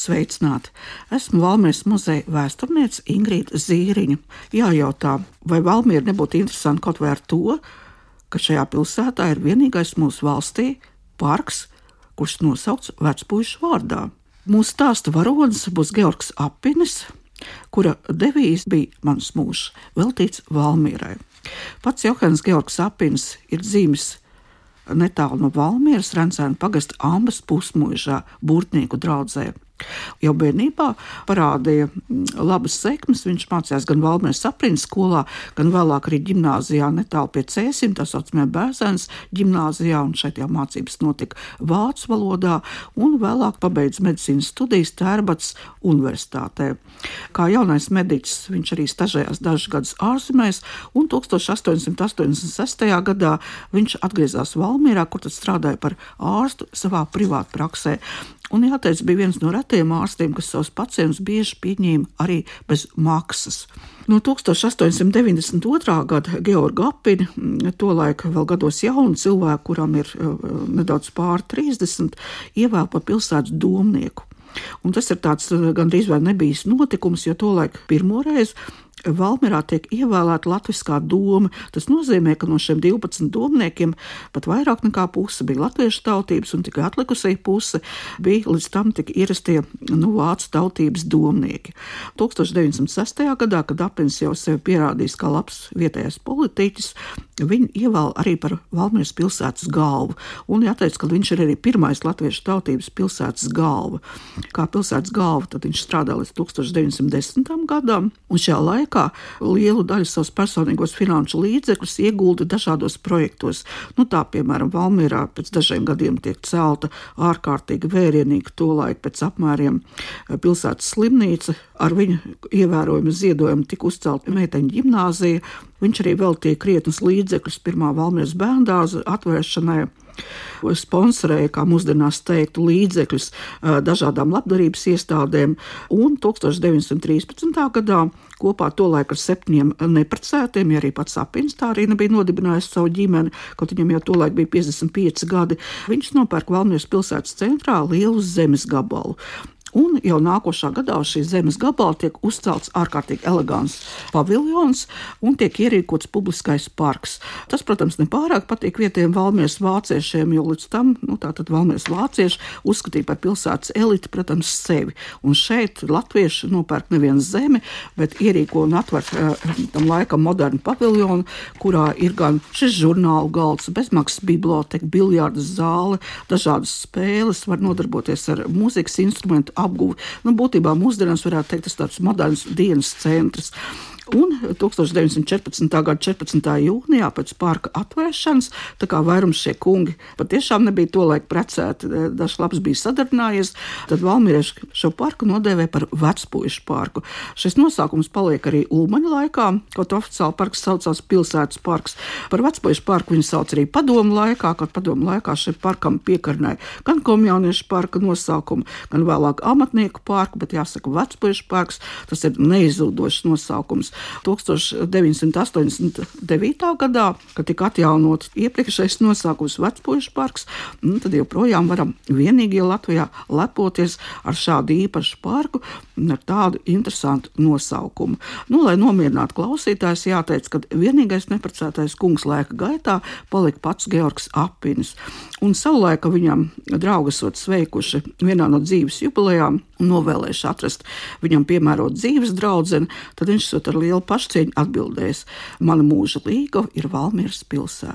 Sveicināti! Esmu Valmijas muzeja vēsturniece Ingrīda Zīriņa. Jājautā, vai Valmiera nebūtu interesanti kaut vai ar to, ka šajā pilsētā ir vienīgais mūsu valstī parks, kurš nosaukts vecpuļu vārdā. Mūsu stāsta varonis būs Georgs Apinis, kura devīze bija mans mūžs, veltīts Valmierai. Pats Johans Georgs Apins ir dzīves netālu no Valmieras Rencēna pagasta Ambas pusmužā, Burtnieku draudzē. Jau bērnībā parādīja mm, labas sekmes. Viņš mācījās gan Valmēras aprīnas skolā, gan vēlāk arī gimnājā, netālu pie cēsim, tā saucamajā bērns gimnājā, un šeit jau mācības notika vācu valodā, un vēlāk pabeidza medicīnas studijas Tērbats universitātē. Kā jaunais mediķis viņš arī stažējās dažus gadus ārzemēs, un 1886. gadā viņš atgriezās Valmierā, kur tad strādāja par ārstu savā privātpraksē. Un jāteic, bija viens no retiem ārstiem, kas savus pacientus bieži pieņēma arī bez maksas. No 1892. gada Georga Apina, tolaik vēl gados jaunu cilvēku, kuram ir uh, nedaudz pār 30, ievēl par pilsētas domnieku. Un tas ir tāds uh, gandrīz vai nebijis notikums, jo tolaik pirmoreiz Valmjerā tiek ievēlēta Latvijas doma. Tas nozīmē, ka no šiem 12 domniekiem pat vairāk nekā puse bija latviešu tautības, un tikai atlikusī puse bija līdz tam tik ierastie nu, vācu tautības domnieki. 1906. gadā, kad Apins jau sevi pierādījis kā labs vietējais politiķis, viņu ievēl arī par Valmjeras pilsētas galvu. Un jāteic, ka viņš ir arī pirmais latviešu tautības pilsētas galva. Kā pilsētas galva, tad viņš strādā līdz 1910. gadam, un šajā laikā lielu daļu savus personīgos finanšu līdzekļus iegulda dažādos projektos. Nu, tā, piemēram, Valmierā pēc dažiem gadiem tiek celta ārkārtīgi vērienīga tolaik pēc apmēriem pilsētas slimnīca. Ar viņu ievērojumu ziedojumu tika uzcelta meiteņu ģimnāzija. Viņš arī veltīja krietnus līdzekļus pirmā Valmieras bērndāza atvēršanai sponsorēja, kā mūsdienās teiktu, līdzekļus dažādām labdarības iestādēm. Un 1913. gadā kopā tolaik ar septiņiem neprecētiem, ja arī pats Sapins tā arī nebija nodibinājis savu ģimeni, kaut viņam jau tolaik bija 55 gadi, viņš nopērk Valmieras pilsētas centrā lielu zemes gabalu. Un jau nākošā gadā uz šīs zemes gabala tiek uzcelts ārkārtīgi elegants paviljons un tiek ierīkots publiskais parks. Tas, protams, nepārāk patīk vietējiem valmieras vāciešiem, jo līdz tam nu, valmieras vācieši uzskatīja par pilsētas eliti, protams, sevi. Un šeit latvieši nopērk nevienu zemi, bet ierīko un atver uh, tam laikam modernu paviljonu, kurā ir gan šis žurnālu galds, bezmaksas biblioteka, biljardas zāle, dažādas spēles, var nodarboties ar mūzikas instrumentu apguvi. Nu, būtībā mūsdienās varētu teikt, tas tāds moderns dienas centrs. Un 1914. gada 14. jūnijā pēc parka atvēršanas, tā kā vairums šie kungi patiešām nebija to laiku precēti, eh, dažs labs bija sadarbinājies, tad Valmīrieši šo parku nodēvē par vecpuišu parku. Šis nosaukums paliek arī Ulmaņa laikā, kaut oficiāli parks saucās pilsētas parks. Par vecpuišu parku viņi sauc arī padomu laikā, kad padomu laikā šim parkam piekarnēja gan komjauniešu parka nosaukumu, gan vēlāk amatnieku parku, bet jāsaka vecpuišu parks, tas ir neizzudošs nosaukums. 1989. gadā, kad tika atjaunots iepriekšējais nosaukums Vecpuļu parks, nu, tad joprojām varam vienīgie Latvijā lepoties ar šādu īpašu parku un ar tādu interesantu nosaukumu. Nu, lai nomierinātu klausītājus, jāteic, ka vienīgais neprecētais kungs laika gaitā palika pats Georgs Apinis. Un savulaik viņam draugi esot sveikuši vienā no dzīves jubilejām un novēlējuši atrast viņam piemērotu dzīves draugu, tad viņš esot ar lielu lielu pašcieņu atbildēs: Mana mūža līga ir Valmieras pilsēta.